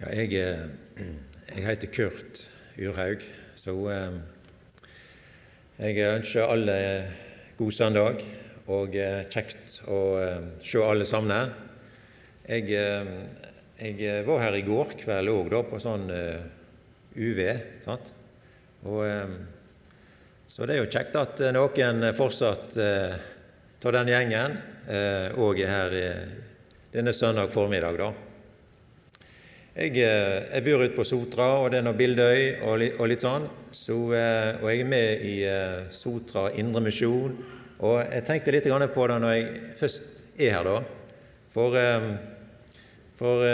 Ja, jeg, eh, jeg, heter Kurt Urhaug, så eh, jeg ønsker alle god søndag og eh, kjekt å se alle sammen. Jeg, jeg var her i går kveld òg, på sånn UV. sant? Og, så det er jo kjekt at noen fortsatt tar den gjengen òg er her denne søndag formiddag. da. Jeg, eh, jeg bor ute på Sotra, og det er noe Bildøy og, og litt sånn. Så, eh, og jeg er med i eh, Sotra Indremisjon. Og jeg tenkte litt på det når jeg først er her, da. For, for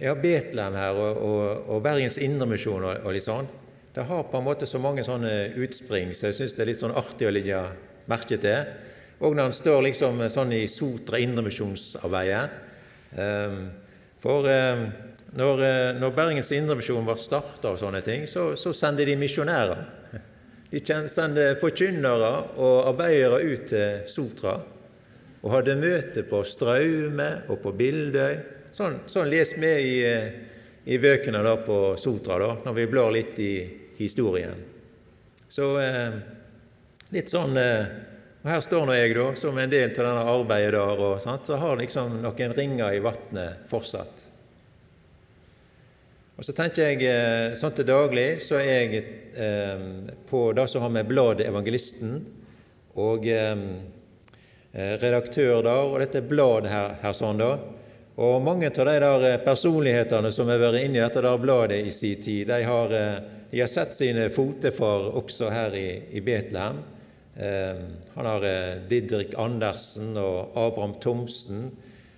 har Betlehem her og, og, og Bergens Indremisjon og, og litt sånn. Det har på en måte så mange sånne utspring, så jeg syns det er litt sånn artig å legge merke til. Og når han står liksom sånn i Sotra Indremisjonsarbeidet. For når, eh, når Bergens Indremisjon var starta og sånne ting, så, så sendte de misjonærer. De sendte forkynnere og arbeidere ut til Sotra og hadde møte på Straume og på Bildøy. Sånn, sånn les vi i, eh, i, bøkene da på Sotra, da, når vi blår litt i historien. Så eh, litt sånn eh, og Her står nå jeg, da, som en del av denne arbeidet der, og sant, så har liksom noen ringer i vannet fortsatt. Og så tenker jeg, eh, sånn til daglig så er jeg eh, på det som har med bladet Evangelisten og eh, eh, redaktør der, og dette bladet her, her sånn da. Og mange av de der eh, personlighetene som har vært inne i dette der bladet i sin tid, de har, de har sett sine fotefar også her i, i Betlehem. Eh, han har Didrik Andersen og Abraham Thomsen.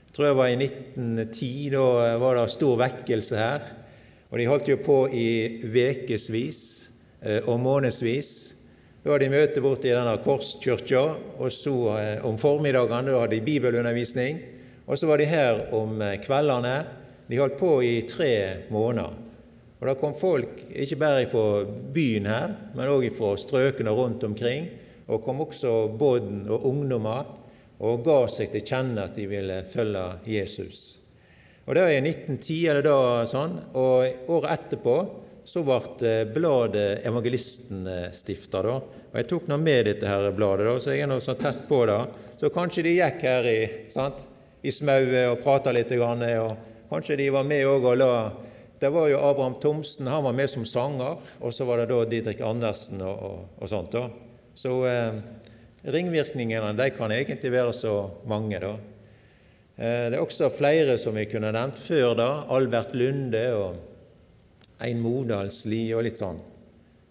Jeg tror jeg var i 1910, da var det stor vekkelse her. Og de holdt jo på i ukevis eh, og månedsvis. Da hadde de møte borte i denne Korskirka, og så eh, om formiddagen da hadde de bibelundervisning. Og så var de her om eh, kveldene. De holdt på i tre måneder. Og Da kom folk ikke bare fra byen her, men òg fra strøkene rundt omkring. Og kom også båten og ungdommer og ga seg til kjenne at de ville følge Jesus. Og Det var i 1910, eller da sånn, og året etterpå så ble eh, bladet Evangelisten stifta. Og jeg tok nå med dette her bladet, da, så jeg er nå så tett på det. Så kanskje de gikk her i, sant, i smauet og prata litt, og kanskje de var med òg og la Det var jo Abraham Thomsen, han var med som sanger, og så var det da Didrik Andersen og, og, og sånt. da. Så eh, ringvirkningene de kan egentlig være så mange, da. Eh, det er også flere som vi kunne nevnt før da. Albert Lunde og Ein Modalsli og litt sånn.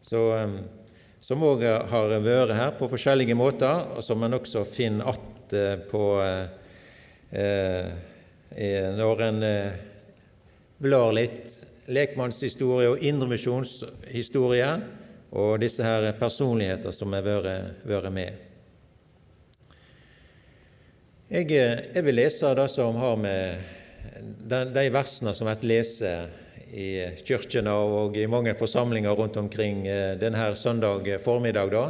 Så, eh, som òg har vært her på forskjellige måter, og som en også finner att eh, på eh, når en eh, blar litt lekmannshistorie og indremisjonshistorie og disse her personligheter som har vært med. Jeg, eh, jeg, vil lese det som har med de, versene som blir lest i kirkene og i mange forsamlinger rundt omkring eh, denne søndag formiddag. Da.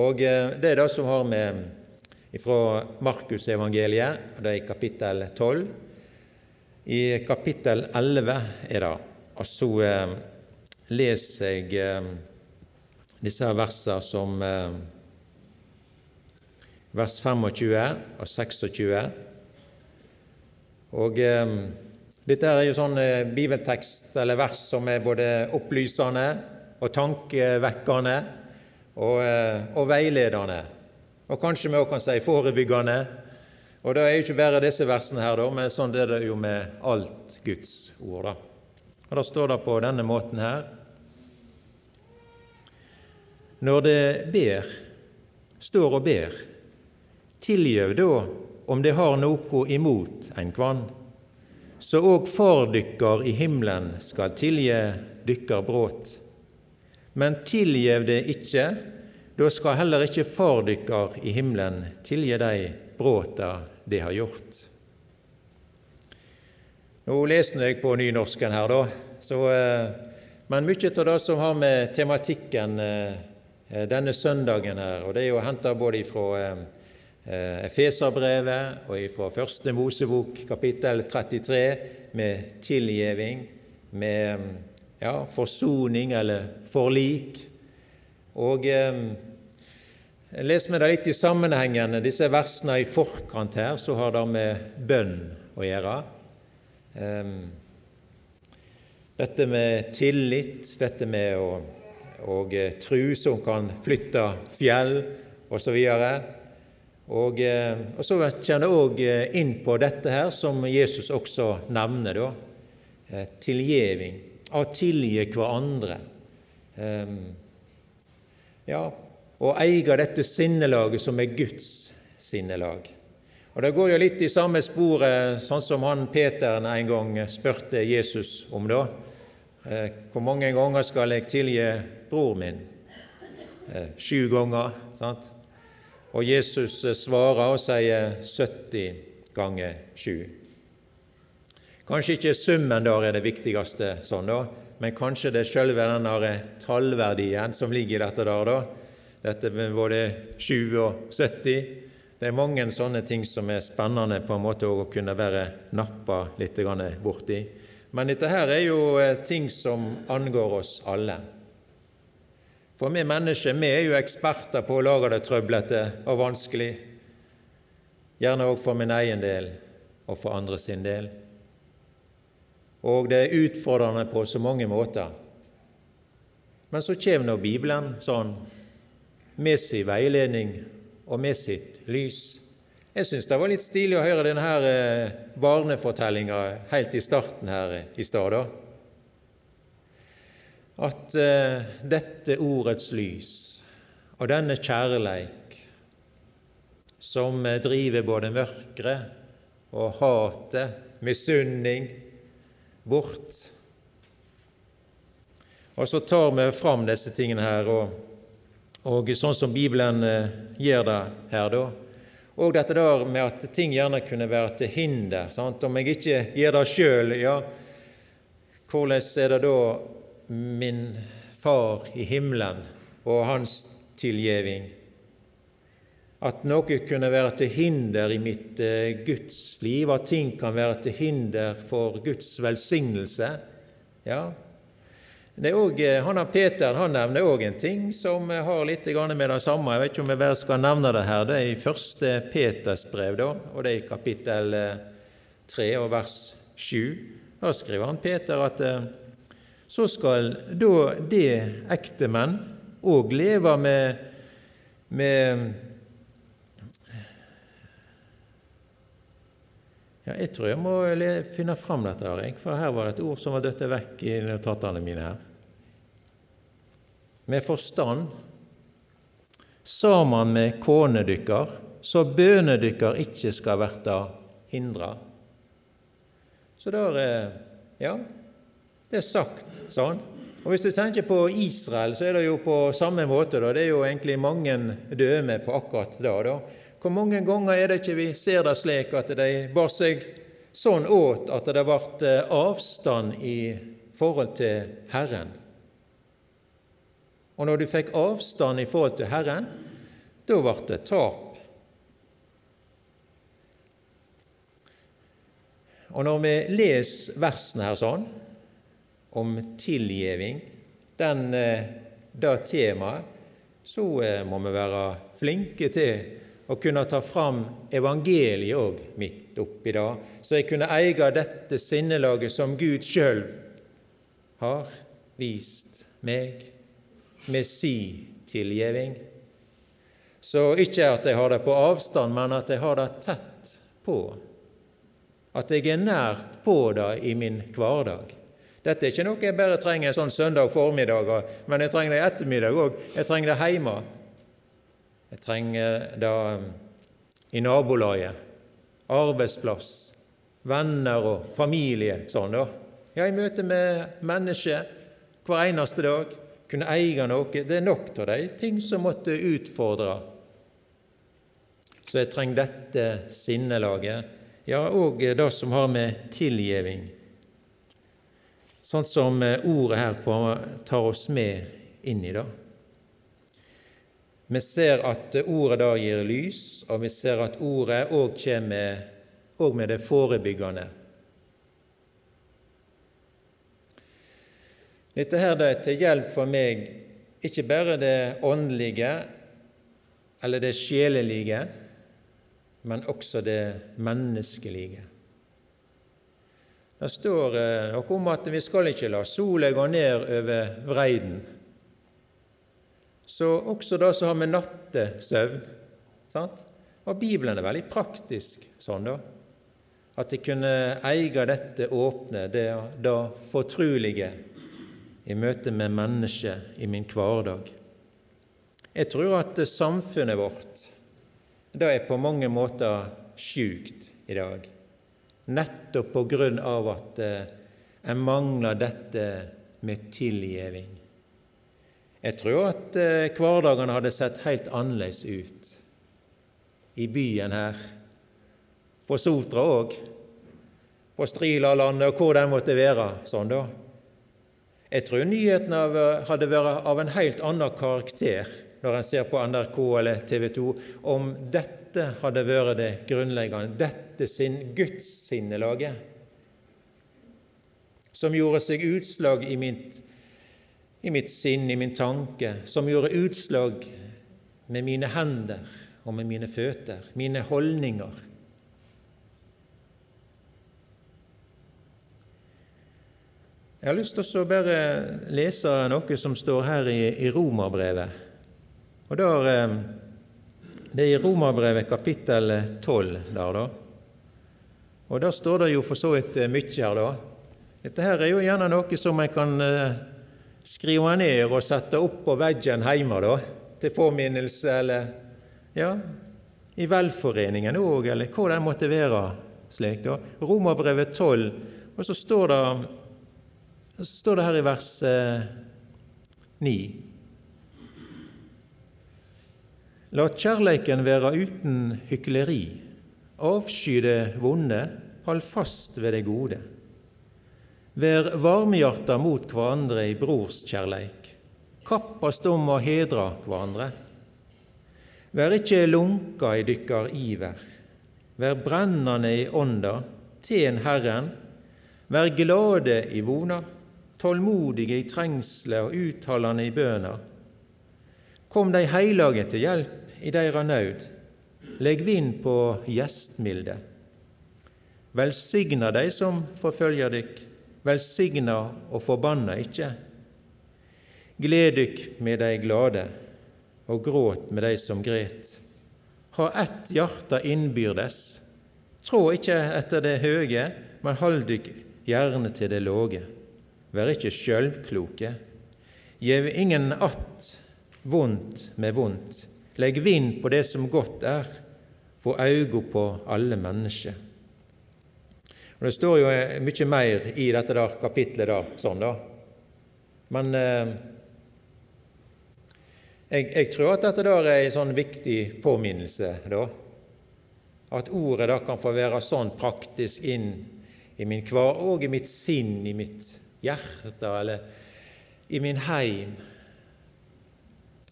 Og eh, Det er det som har med fra Markusevangeliet, det er i kapittel 12. I kapittel 11 er det. Og så leser jeg eh, disse versene som vers 25 og 26. Og eh, Dette er jo sånn eh, bibeltekst eller vers som er både opplysende og tankevekkende og, eh, og veiledende. Og kanskje vi også kan si forebyggende. Og det er jo ikke bare disse versene her, da, men sånn er det jo med alt Guds ord. da. Og Da står det på denne måten her Når det ber, står og ber, Tilgjev da om det har noko imot ein kvann, så òg Far dykkar i himmelen skal tilgje dykkar bråt. Men tilgjev det ikkje, da skal heller ikkje Far dykkar i himmelen tilgje dei bråta de har gjort. Nå leste jeg på nynorsken her, da, så, eh, men mye av det som har med tematikken eh, denne søndagen her, og det er jo henta både fra eh, Efeserbrevet og fra Første Mosebok kapittel 33 med tilgjeving, med ja, forsoning eller forlik. Og eh, leser vi det litt i sammenhengen, disse versene i forkant her, så har det med bønn å gjøre. Eh, dette med tillit, dette med å og eh, tru som kan flytte fjell, osv. Og, eh, og så kommer det òg eh, inn på dette her som Jesus også nevner, da. Tilgjeving. Å tilgi hverandre. Ehm, ja, å eie dette sinnelaget som er Guds sinnelag. Og Det går jo litt i samme sporet, sånn som han Peter en gang spurte Jesus om. da. Hvor mange ganger skal jeg tilgi bror min? Sju ganger. sant? Og Jesus svarer og sier 70 ganger 7. Kanskje ikke summen der er det viktigste, sånn da, men kanskje det er selve denne tallverdien som ligger i dette der, da. Dette med både 7 og 70. Det er mange sånne ting som er spennende på en måte å kunne være nappa litt borti. Men dette her er jo eh, ting som angår oss alle. For vi mennesker vi er jo eksperter på å lage det trøblete og vanskelig, gjerne òg for min egen del og for andre sin del. Og det er utfordrende på så mange måter. Men så kommer nå Bibelen sånn med sin veiledning og med sitt lys. Jeg syns det var litt stilig å høre denne eh, barnefortellinga helt i starten her i stad at uh, dette ordets lys og denne kjærleik, som uh, driver både mørket og hatet, misunning, bort Og så tar vi fram disse tingene her, og, og sånn som Bibelen uh, gjør det her, da. Og dette der med at ting gjerne kunne være til hinder. Sant? Om jeg ikke gjør det sjøl, ja, hvordan er det da min Far i himmelen og hans tilgjeving. At noe kunne være til hinder i mitt eh, Guds liv, at ting kan være til hinder for Guds velsignelse. Ja, også, han han Peter han nevner òg en ting som har litt med det samme. Jeg vet ikke om jeg bare skal nevne det her. Det er i første Peters brev, da, og det er i kapittel 3 eh, og vers 7. Da skriver han Peter at så skal da det ektemenn òg leve med, med ja, Jeg tror jeg må finne fram dette, her, for her var det et ord som var dødt vekk i notatene mine. her. Med forstand, sammen med kone dykkar, så bøne dykkar ikke skal verta hindra. Så der, ja, det er sagt sånn. Og Hvis du tenker på Israel, så er det jo på samme måte. Da. Det er jo egentlig mange døme på akkurat det. Da. Hvor mange ganger er det ikke vi ser det slik at de bar seg sånn åt at det ble eh, avstand i forhold til Herren? Og når du fikk avstand i forhold til Herren, da ble det tap. Og når vi leser versene her sånn, om tilgjeving, den, eh, det temaet, så eh, må vi være flinke til å kunne ta fram evangeliet òg midt oppi det, så jeg kunne eie dette sinnelaget som Gud sjøl har vist meg med si tilgjeving. Så ikke at jeg har det på avstand, men at jeg har det tett på. At jeg er nært på det i min hverdag. Dette er ikke noe jeg bare trenger en sånn søndag formiddag, men jeg trenger det i ettermiddag òg. Jeg trenger det hjemme. Jeg trenger det um, i nabolaget, arbeidsplass, venner og familie. sånn da. Ja, i møte med mennesker hver eneste dag. Kunne eie noe. Det er nok av de ting som måtte utfordre. Så jeg trenger dette sinnelaget. Ja, òg det som har med tilgjeving sånn som eh, ordet her på tar oss med inn i. det. Vi ser at ordet da gir lys, og vi ser at ordet òg kommer og med det forebyggende. Dette her det er til hjelp for meg, ikke bare det åndelige eller det sjelelige, men også det menneskelige. Det står eh, noe om at vi skal ikke la sola gå ned over vreiden. Så også det som har med nattesøvn sant? Og Bibelen er veldig praktisk sånn, da. At jeg kunne eie dette åpne, det, det fortrulige, i møte med mennesket i min hverdag. Jeg tror at samfunnet vårt det er på mange måter sjukt i dag nettopp på grunn av at jeg en mangler dette med tilgjeving. Jeg tror at hverdagen hverdagene hadde sett helt annerledes ut i byen her, på Sotra òg, på Strilalandet og hvor den måtte være. sånn da. Jeg tror nyheten hadde vært av en helt annen karakter når en ser på NRK eller TV 2, om dette hadde vært det grunnleggende, dette sin gudssinnelaget, som gjorde seg utslag i mitt, i mitt sinn, i min tanke, som gjorde utslag med mine hender og med mine føtter, mine holdninger. Jeg har lyst til å bare lese noe som står her i, i Romerbrevet. Og der, eh, Det er i Romerbrevet kapittel 12 der, da. Og der står det jo for så vidt eh, mye her, da. Dette her er jo gjerne noe som jeg kan eh, skrive ned og sette opp på veggen hjemme, da, til påminnelse, eller ja, i velforeningen òg, eller hvor det måtte være. slik da. Romerbrevet 12, og så står det, så står det her i vers eh, 9 La kjærleiken være uten hykleri. Avsky det vonde, hold fast ved det gode. Vær varmhjarta mot hverandre i brorskjærleik. Kappast om å hedra hverandre. Vær ikke lunka i dykkar iver. Vær brennande i ånda, ten Herren. Vær glade i vona, tålmodige i trengsler og uttalande i bøner. Kom de heilage til hjelp i deira naud. Legg vind på gjestmilde. Velsigna dei som forfølger dykk, velsigna og forbanna ikkje. Gled dykk med dei glade, og gråt med dei som gret. Ha ett hjarte innbyrdes. Trå ikkje etter det høge, men hold dykk gjerne til det låge. Vær ikkje sjølvkloke. Gjev ingen att vondt med vondt. Legg vind på det som godt er, få augo på alle mennesker. Og Det står jo mye mer i dette der kapitlet, da, sånn da. Men eh, jeg, jeg, tror at dette der er en sånn viktig påminnelse, da. At ordet da kan få være sånn praktisk inn i min hver, og i mitt sinn, i mitt hjerte, eller i min heim,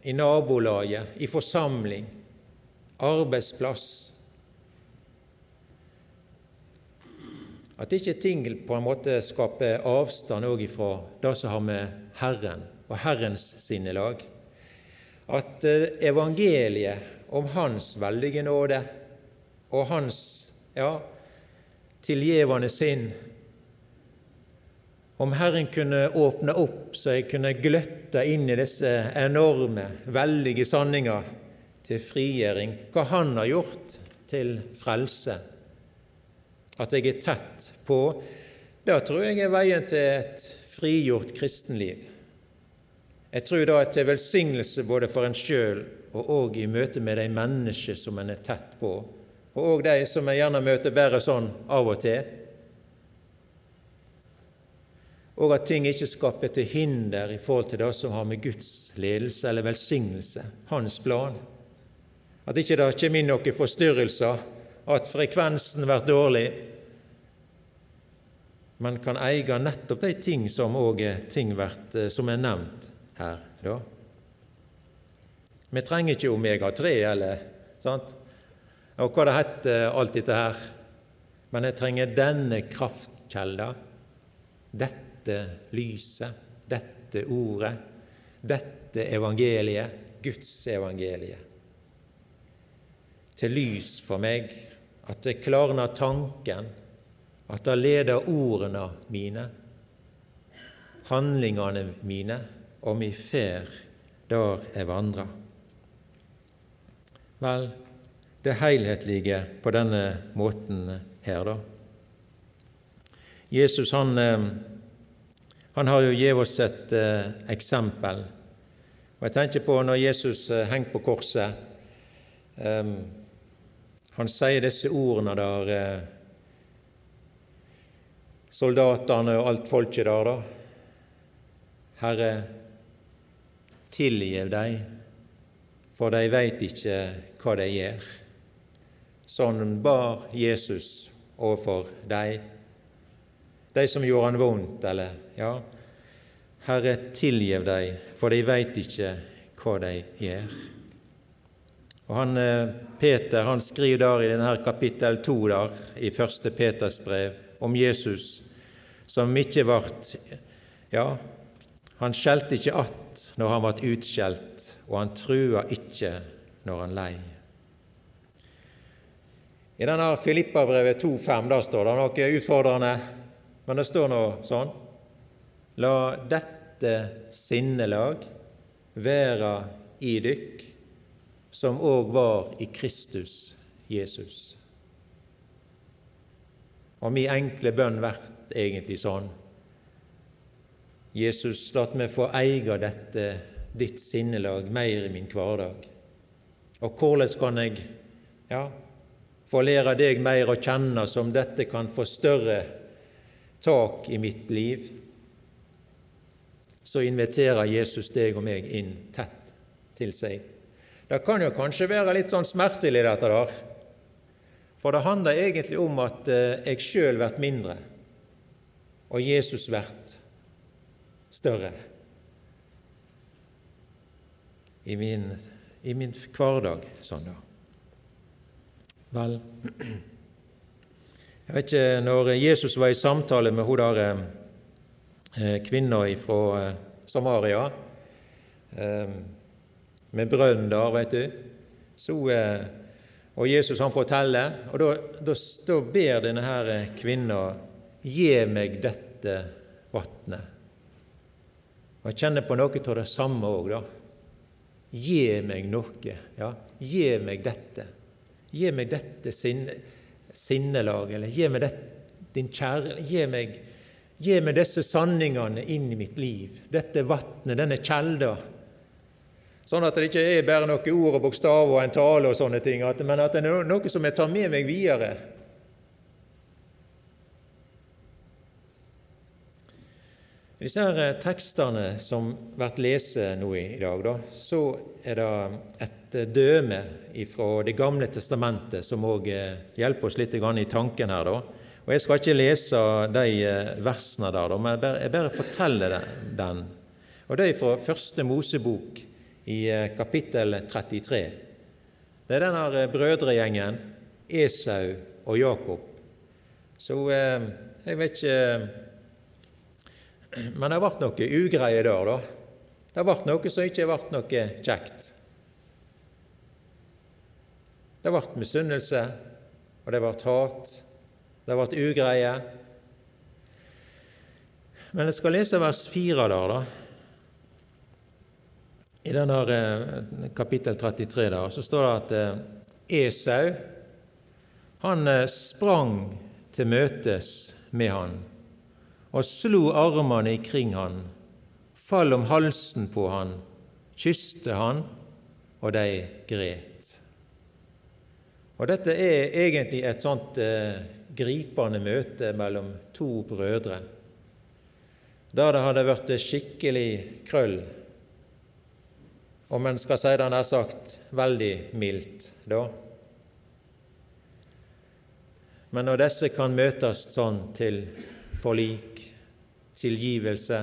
i nabolaget, i forsamling, arbeidsplass. At ikke ting på en måte skaper avstand òg ifra det som har med Herren og Herrens sinnelag. At eh, evangeliet om Hans veldige nåde og Hans ja, tilgjevende sinn om Herren kunne åpne opp så jeg kunne gløtte inn i disse enorme, veldige sanninger til frigjøring, hva Han har gjort til frelse, at jeg er tett på, det tror jeg er veien til et frigjort kristenliv. Jeg tror da at det er velsignelse både for en sjøl og òg i møte med de mennesker som en er tett på, og òg de som jeg gjerne møter bare sånn av og til og at ting ikke skaper til hinder i forhold til det som har med Guds ledelse eller velsignelse, hans plan. At ikke det kommer inn noen forstyrrelser, at frekvensen blir dårlig, Man kan eie nettopp de ting som er ting vært, eh, som er nevnt her. da. Vi trenger ikke omega-3 eller sant? og hva det heter, alt dette her. Men jeg trenger denne kraftkjelda, dette lyset, dette ordet, dette evangeliet, Guds evangeliet. Til lys for meg, at det klarner tanken, at det leder ordene mine, handlingene mine, og mi fer der jeg vandrer. Vel, det helhetlige på denne måten her, da. Jesus han, eh, han har jo gitt oss et eh, eksempel. Og Jeg tenker på når Jesus eh, henger på korset. Eh, han sier disse ordene der eh, Soldatene og alt folket der, da. Herre, tilgiv dem, for de veit ikke hva de gjør. Sånn bar Jesus overfor dem, de som gjorde han vondt, eller ja, Herre, tilgiv dem, for de veit ikke hva de gjør. Og han, eh, Peter han skriver der i denne kapittel 2 der, i første Peters brev om Jesus, som ikke vart Ja, han skjelte ikke att når han vart utskjelt, og han trua ikke når han lei. I denne Filippabrevet 2,5 der står det noe utfordrende, men det står nå sånn La dette sinnelag være i dykk som òg var i Kristus Jesus. Og min enkle bønn blir egentlig sånn Jesus, la meg få eie dette ditt sinnelag mer i min hverdag. Og hvordan kan jeg ja, få lære deg mer å kjenne som dette kan få større tak i mitt liv? Så inviterer Jesus deg og meg inn tett til seg. Det kan jo kanskje være litt sånn smertelig, dette der. For det handler egentlig om at eh, jeg sjøl blir mindre, og Jesus blir større i min, i min hverdag. Sånn, da. Vel Jeg vet ikke Når Jesus var i samtale med hun der eh, kvinna fra eh, Samaria eh, med brønn der, vet du. Så, og Jesus han forteller, og da, da, da ber denne her kvinna Gi meg dette vatnet. Og Jeg kjenner på noe av det samme òg, da. Gi meg noe. Ja, gi meg dette. Gi meg dette sinne, sinnelaget, eller gi meg det, din kjærlighet. Gi meg disse sanningene inn i mitt liv. Dette vatnet, denne kjelda Sånn at det ikke er bare noen ord og bokstaver og en tale og sånne ting, men at det er noe som jeg tar med meg videre. Disse her eh, tekstene som blir lest nå i dag, da, så er det et eh, døme fra Det gamle testamentet som òg eh, hjelper oss litt i tanken her. da. Og Jeg skal ikke lese de versene der, da, men jeg bare, forteller den. Og Det er fra Første Mosebok, i eh, kapittel 33. Det er denne eh, brødregjengen Esau og Jakob. Så eh, jeg vet ikke Men det ble noe ugreie der, da. Det ble noe som ikke ble noe kjekt. Det ble misunnelse, og det ble hat. Det ble ugreie. Men jeg skal lese vers fire der, da. I denne eh, kapittel 33 der, så står det at eh, Esau han eh, sprang til møtes med han og slo armene ikring han, fall om halsen på han, kyste han, og de gret. Og Dette er egentlig et sånt eh, gripende møte mellom to brødre, der det hadde vært skikkelig krøll om en skal si det nær sagt veldig mildt, da. Men når disse kan møtes sånn til forlik, tilgivelse,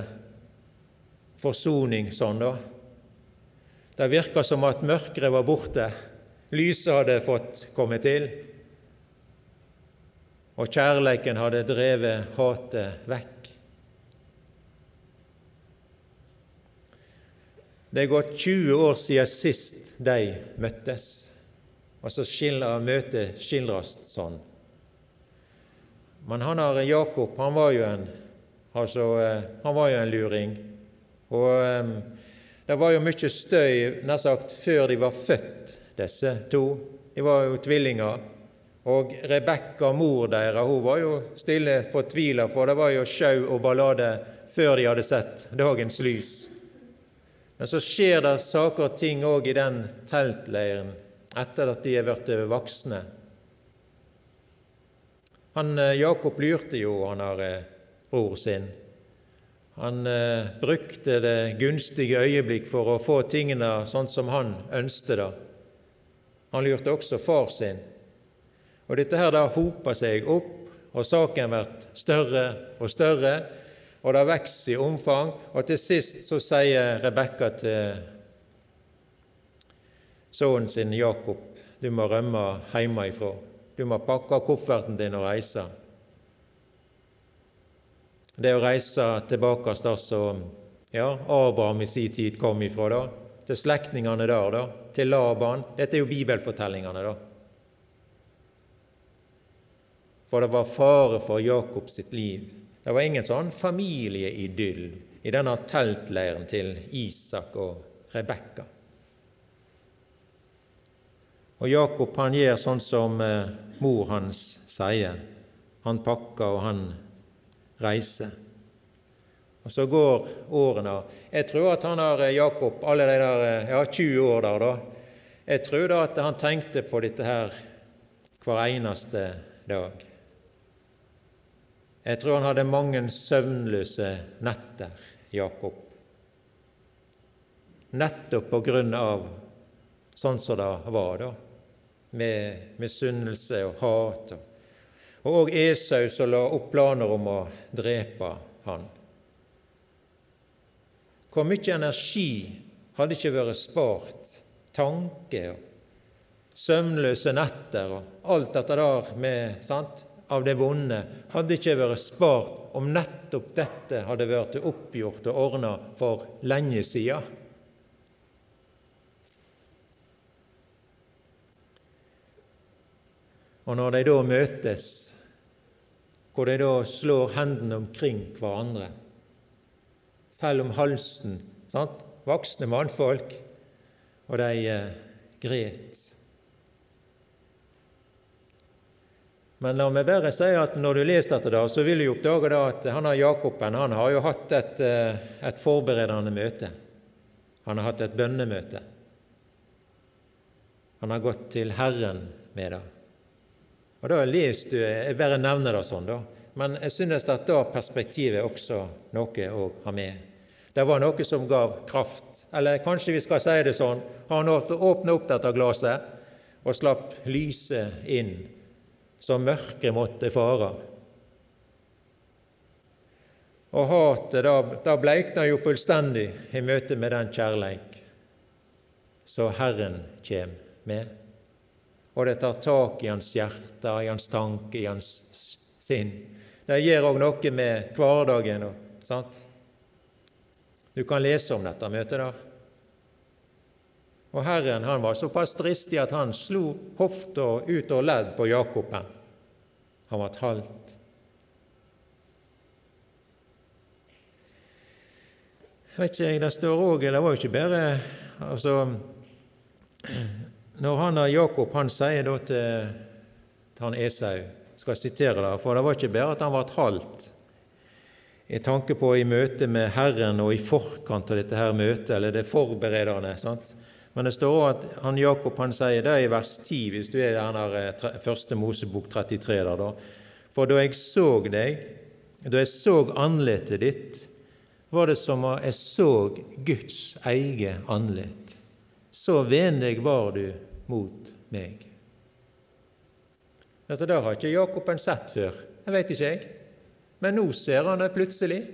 forsoning sånn, da, Det virka som at mørket var borte. Lyset hadde fått komme til. Og kjærleiken hadde drevet hatet vekk. Det er gått 20 år siden sist de møttes, og så skildrer møtet skildres sånn. Men han har Jakob, han var jo en, altså, eh, han var jo en luring. Og um, det var jo mye støy nær sagt før de var født, disse to. De var jo tvillinger. Og Rebekka, mor deres, hun var jo stille fortvila, for det var jo sjau og ballade før de hadde sett dagens lys. Men så skjer det saker og ting òg i den teltleiren etter at de er blitt voksne. Han, eh, Jakob lurte jo han har eh, bror sin han eh, brukte det gunstige øyeblikk for å få tingene sånn som han ønsket det. Han lurte også far sin. Og Dette her da hopa seg opp, og saken blir større og større, og det vokser i omfang. Og til sist så sier Rebekka til sønnen sin Jakob du må rømme hjemmefra. Du må pakke kofferten din og reise. Det å reise tilbake der som ja, Abraham i sin tid kom ifra, da, til slektningene der, da, til Laban Dette er jo bibelfortellingene, da. For det var fare for Jakob sitt liv. Det var ingen sånn familieidyll i denne teltleiren til Isak og Rebekka. Og Jakob han gjør sånn som eh, mor hans sier. Han pakker, og han reiser. Og Så går årene. Jeg tror at han har eh, Jakob alle de der, eh, ja, 20 år der, da. Jeg tror da at han tenkte på dette her hver eneste dag. Jeg tror han hadde mange søvnløse netter, Jakob. Nettopp på grunn av sånn som det var, da, med misunnelse og hat. og òg Esau som la opp planer om å drepe han. Hvor mye energi hadde ikke vært spart, tanke og søvnløse netter og alt dette der med, sant, av det vonde, hadde ikke vært spart om nettopp dette hadde vært oppgjort og ordna for lenge siden. Og når de da møtes hvor de da slår hendene omkring hverandre. Fell om halsen. Sant? Voksne mannfolk. Og de eh, gret. Men la meg bare si at når du leser dette, da, så vil du oppdage da at han Jakoben han har jo hatt et, eh, et forberedende møte. Han har hatt et bønnemøte. Han har gått til Herren med det. Og da leser du, Jeg bare nevner det sånn, da. Men jeg synes at det perspektivet er også noe å ha med. Det var noe som gav kraft. Eller kanskje vi skal si det sånn han åpna opp dette glasset og slapp lyset inn, så mørket måtte fare. Og hatet, da, da bleikna jo fullstendig i møte med den kjærleik så Herren kjem med og det tar tak i hans hjerte, i hans tanke, i hans sinn. Det gjør òg noe med hverdagen. Sant? Du kan lese om dette møtet der. Og Herren han var såpass dristig at han slo hofta ut og ledd på Jakoben. Han var halt. Jeg vet ikke, Det står òg Det var jo ikke bare altså, når han og Jakob han sier da til, til han Esau skal sitere det, for det var ikke bare at han ble halvt i tanke på i møte med Herren og i forkant av dette her møtet, eller det forberedende. sant? Men det står òg at han Jakob han sier det i vers 10, hvis du er i denne første Mosebok 33 der, da. For da jeg så deg, da jeg så andletet ditt, var det som om jeg så Guds eget andlet så vennlig var du mot meg. Dette der har ikke Jakob en sett før. Jeg vet ikke, jeg. Men nå ser han det plutselig,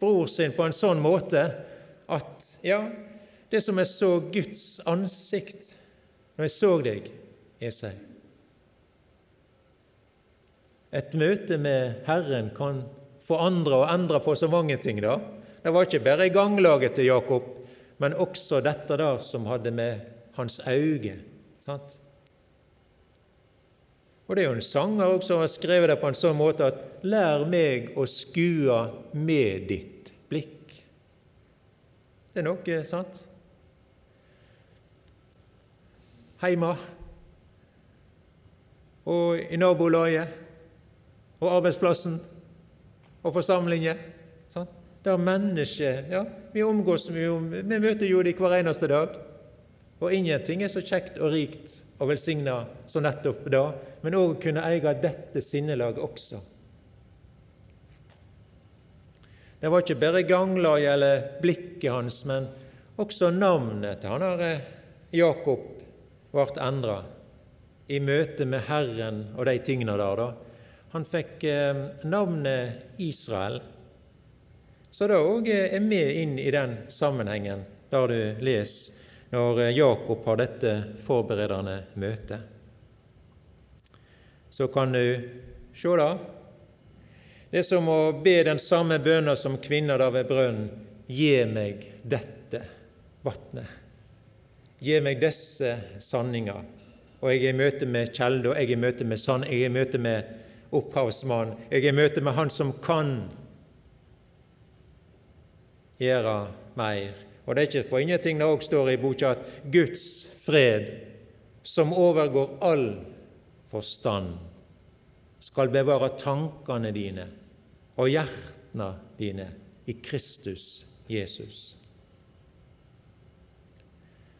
bror sin, på en sånn måte at ja, det som jeg så Guds ansikt når jeg så deg, Esau. Et møte med Herren kan forandre og endre på så mange ting. da. Det var ikke bare ganglaget til Jakob, men også dette der som hadde med hans øyne sant? Og Det er jo en sanger også som har skrevet det på en sånn måte at 'lær meg å skue med ditt blikk'. Det er noe, sant? Heima og i nabolaget og arbeidsplassen og forsamlingen. Sant? Der mennesket ja, Vi omgås vi, vi møter jo dem hver eneste dag. Og ingenting er så kjekt og rikt og velsigna som nettopp da, men òg kunne eie dette sinnelaget også. Det var ikke bare ganglaget eller blikket hans, men også navnet til han her eh, Jakob ble endra i møte med Herren og de tingene der. da. Han fikk eh, navnet Israel. Så det òg er med inn i den sammenhengen der du leser når eh, Jakob har dette forberedende møtet. Så kan du se da. Det er som å be den samme bønna som kvinna der ved brønnen. Gi meg dette vatnet. Gi meg disse sanninger. Og jeg er i møte med kjelda, jeg er i møte med sann, jeg er i møte med opphavsmann. Jeg er i møte med Han som kan gjøre mer. Og det er ikke for ingenting det òg står i boka at Guds fred, som overgår all forstand, skal bevare tankene dine og hjertene dine i Kristus Jesus.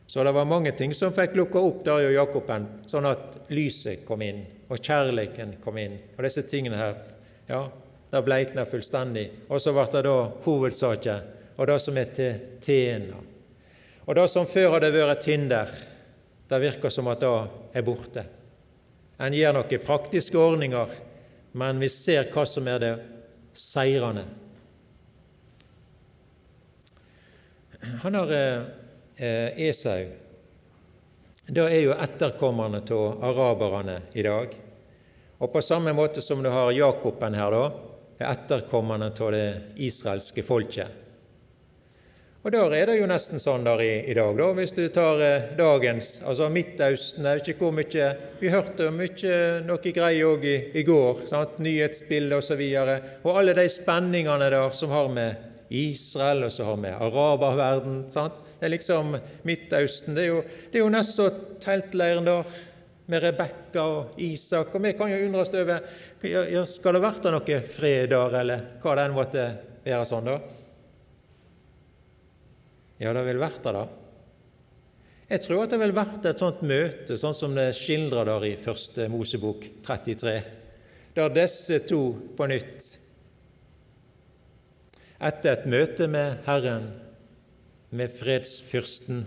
Så det var mange ting som fikk lukka opp der i Jakoben, sånn at lyset kom inn og kjærligheten kom inn. Og disse tingene her, ja, det bleikna fullstendig. Og så ble det da hovedsaken, og det som er til tjener. Og det som før hadde vært hinder, det virker som at det er borte. En gjør noen praktiske ordninger, men vi ser hva som er det seirende. Han har eh, Esau det er jo etterkommerne av araberne i dag. Og på samme måte som du har Jakoben her, da, er etterkommerne av det israelske folket. Og Der er det jo nesten sånn der i, i dag, da, hvis du tar eh, dagens altså Midtøsten jeg vet ikke hvor mye, Vi hørte mye noe greier òg i, i, går, sant? nyhetsbilder osv. Og, så og alle de spenningene der som har med Israel og så har med araberverden sant? Det er liksom Midtøsten. Det er jo, det er jo nesten teltleiren der med Rebekka og Isak. Og vi kan jo undres over ja, skal det vært noe fred der, eller hva det enn måtte være sånn, da? Ja, det vil vært det, da. Jeg tror at det vil vært et sånt møte, sånn som det skildrer der i første Mosebok 33, der disse to på nytt, etter et møte med Herren, med fredsfyrsten.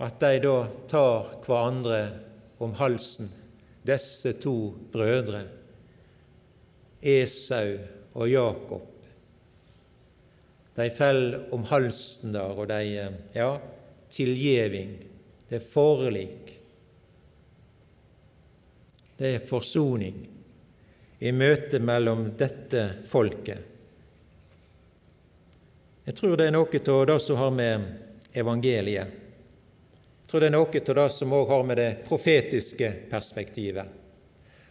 At de da tar hverandre om halsen, disse to brødre, Esau og Jakob. De fell om halsen der, og de Ja, tilgjeving. Det er forlik. Det er forsoning i møte mellom dette folket jeg tror det er noe av det som har med evangeliet Jeg tror det er noe av det som òg har med det profetiske perspektivet.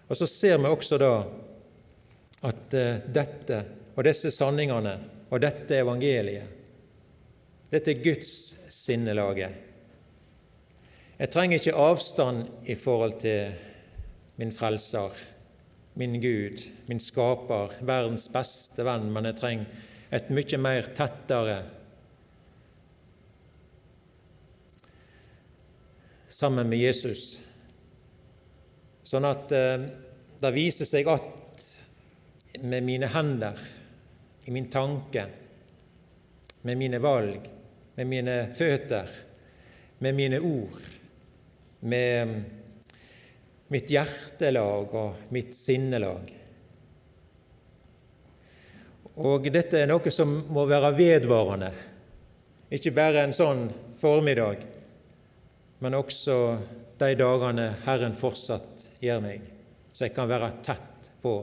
Og så ser vi også da at eh, dette og disse sanningene og dette evangeliet, dette er Guds sinnelaget. Jeg trenger ikke avstand i forhold til min frelser, min Gud, min skaper, verdens beste venn, men jeg trenger et mye mer tettere sammen med Jesus, sånn at eh, det viser seg at med mine hender, i min tanke, med mine valg, med mine føtter, med mine ord, med mitt hjertelag og mitt sinnelag og dette er noe som må være vedvarende. Ikke bare en sånn formiddag, men også de dagene Herren fortsatt gir meg, så jeg kan være tett på.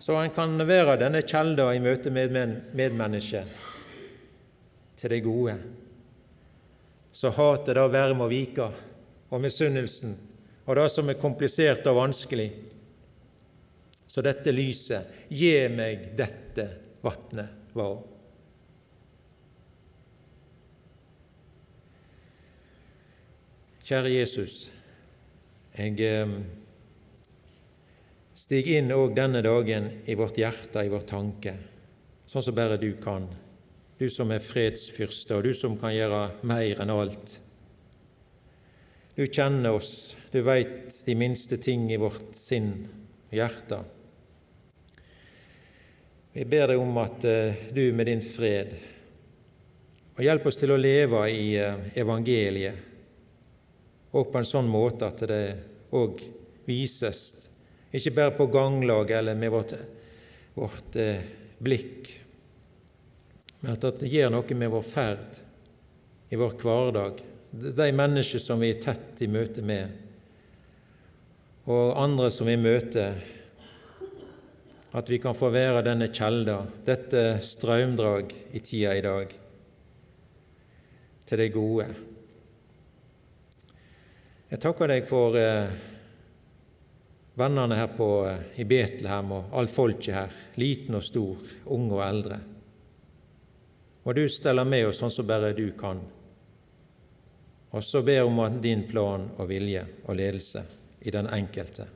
Så han kan være denne kjelda i møte med medmennesket til det gode. Så hatet da bare må vike, og misunnelsen, og det som er komplisert og vanskelig. Så dette lyset, gi meg dette vatnet, var. Kjære Jesus, jeg eh, stig inn òg denne dagen i vårt hjerte, i vår tanke, sånn som bare du kan. Du som er fredsfyrste, og du som kan gjøre mer enn alt. Du kjenner oss, du veit de minste ting i vårt sinn og hjerte. Vi ber deg om at eh, du med din fred og hjelp oss til å leve i eh, evangeliet og på en sånn måte at det òg vises, ikke bare på ganglaget eller med vårt, vårt eh, blikk, men at det gjør noe med vår ferd i vår hverdag, de mennesker som vi er tett i møte med, og andre som vi møter, at vi kan få være denne kjelda, dette strømdrag i tida i dag, til det gode. Jeg takker deg for eh, vennene her på, eh, i Betlehem og alt folket her, liten og stor, unge og eldre. Og du steller med oss sånn som bare du kan. Og så ber om din plan og vilje og ledelse i den enkelte.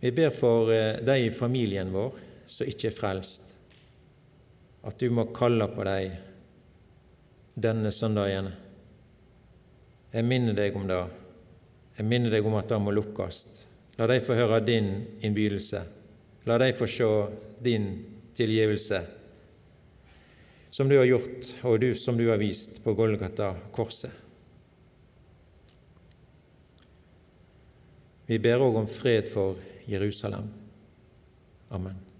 Vi ber for eh, de i familien vår som ikke er frelst, at du må kalle på dem denne søndagen jeg minner deg om det. Jeg minner deg om at det må lukkes. La dem få høre din innbydelse. La dem få se din tilgivelse, som du har gjort, og du, som du har vist på Golgata korset. Vi ber òg om fred for Jerusalem. Amen.